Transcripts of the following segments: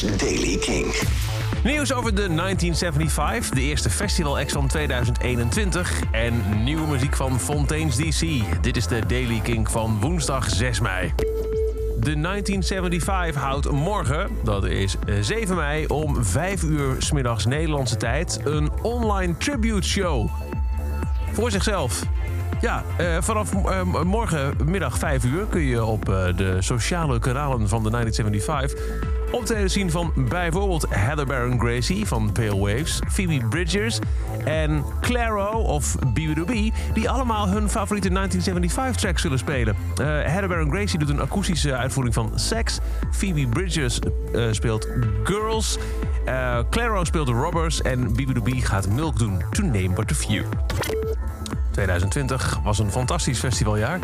Daily King. Nieuws over de 1975, de eerste festival van 2021. En nieuwe muziek van Fontaine's DC. Dit is de Daily King van woensdag 6 mei. De 1975 houdt morgen, dat is 7 mei, om 5 uur 's middags Nederlandse tijd... een online tribute show. Voor zichzelf. Ja, eh, vanaf eh, morgenmiddag 5 uur kun je op eh, de sociale kanalen van de 1975 optreden zien van bijvoorbeeld Heather Baron Gracie van Pale Waves, Phoebe Bridgers en Claro of BB2B, die allemaal hun favoriete 1975 track zullen spelen. Uh, Heather Baron Gracie doet een akoestische uitvoering van Sex, Phoebe Bridgers uh, speelt Girls, uh, Claro speelt Robbers en BB2B gaat Milk doen, to name but a few. 2020 was een fantastisch festivaljaar.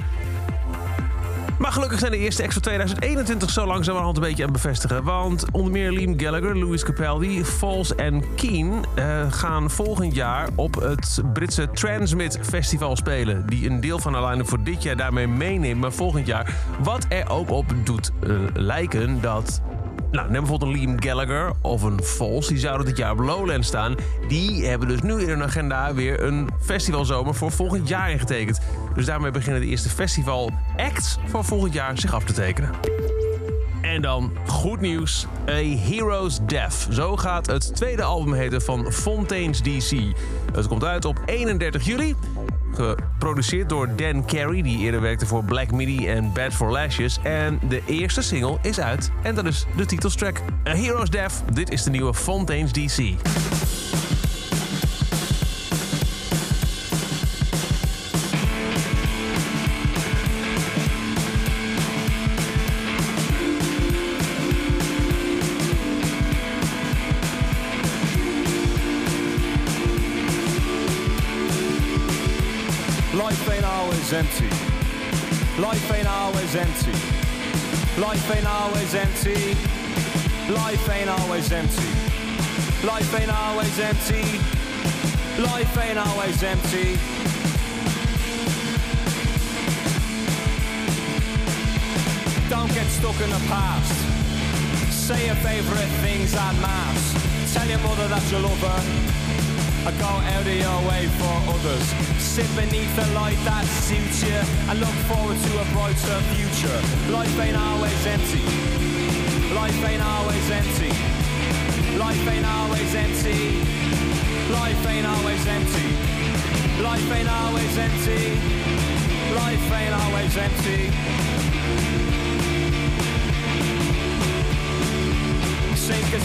Maar gelukkig zijn de eerste acts van 2021 zo langzamerhand een beetje aan het bevestigen. Want onder meer Liam Gallagher, Louis Capaldi, Falls en Keen uh, gaan volgend jaar op het Britse Transmit Festival spelen. Die een deel van de line voor dit jaar daarmee meeneemt. Maar volgend jaar, wat er ook op doet uh, lijken dat nou, neem bijvoorbeeld een Liam Gallagher of een Falls. Die zouden dit jaar op Lowland staan. Die hebben dus nu in hun agenda weer een festivalzomer voor volgend jaar ingetekend. Dus daarmee beginnen de eerste festival acts voor volgend jaar zich af te tekenen. En dan goed nieuws. A Hero's Death. Zo gaat het tweede album heten van Fontaine's DC. Het komt uit op 31 juli. Geproduceerd door Dan Carey, die eerder werkte voor Black Midi en Bad for Lashes. En de eerste single is uit. En dat is de titelstrack. A Hero's Death. Dit is de nieuwe Fontaine's DC. Empty. Life ain't always empty. Life ain't always empty. Life ain't always empty. Life ain't always empty. Life ain't always empty. Don't get stuck in the past. Say your favourite things en mass. Tell your mother that you love her. I go out of your way for others. Sit beneath the light that suits you and look forward to a brighter future. Life ain't always empty. Life ain't always empty. Life ain't always empty. Life ain't always empty. Life ain't always empty. Life ain't always empty. Sink as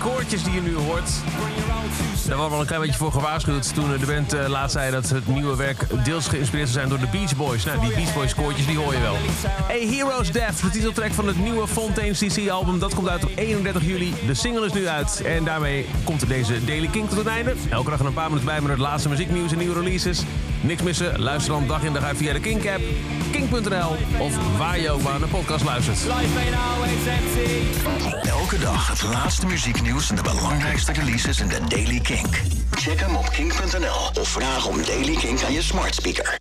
Koortjes die je nu hoort, daar was wel een klein beetje voor gewaarschuwd toen de band uh, laat zei dat het nieuwe werk deels geïnspireerd zou zijn door de Beach Boys. Nou, die Beach Boys koortjes die hoor je wel. Hey, Heroes Death, de titeltrack van het nieuwe Fontaine's DC album, dat komt uit op 31 juli. De single is nu uit en daarmee komt deze Daily King tot het einde. Elke dag een paar minuten bij met het laatste muzieknieuws en nieuwe releases. Niks missen, luister dan dag in dag uit via de app, kink.nl of waar je ook maar naar podcast luistert. Elke dag het laatste muzieknieuws en de belangrijkste releases in de Daily Kink. Check hem op kink.nl of vraag om Daily Kink aan je smart speaker.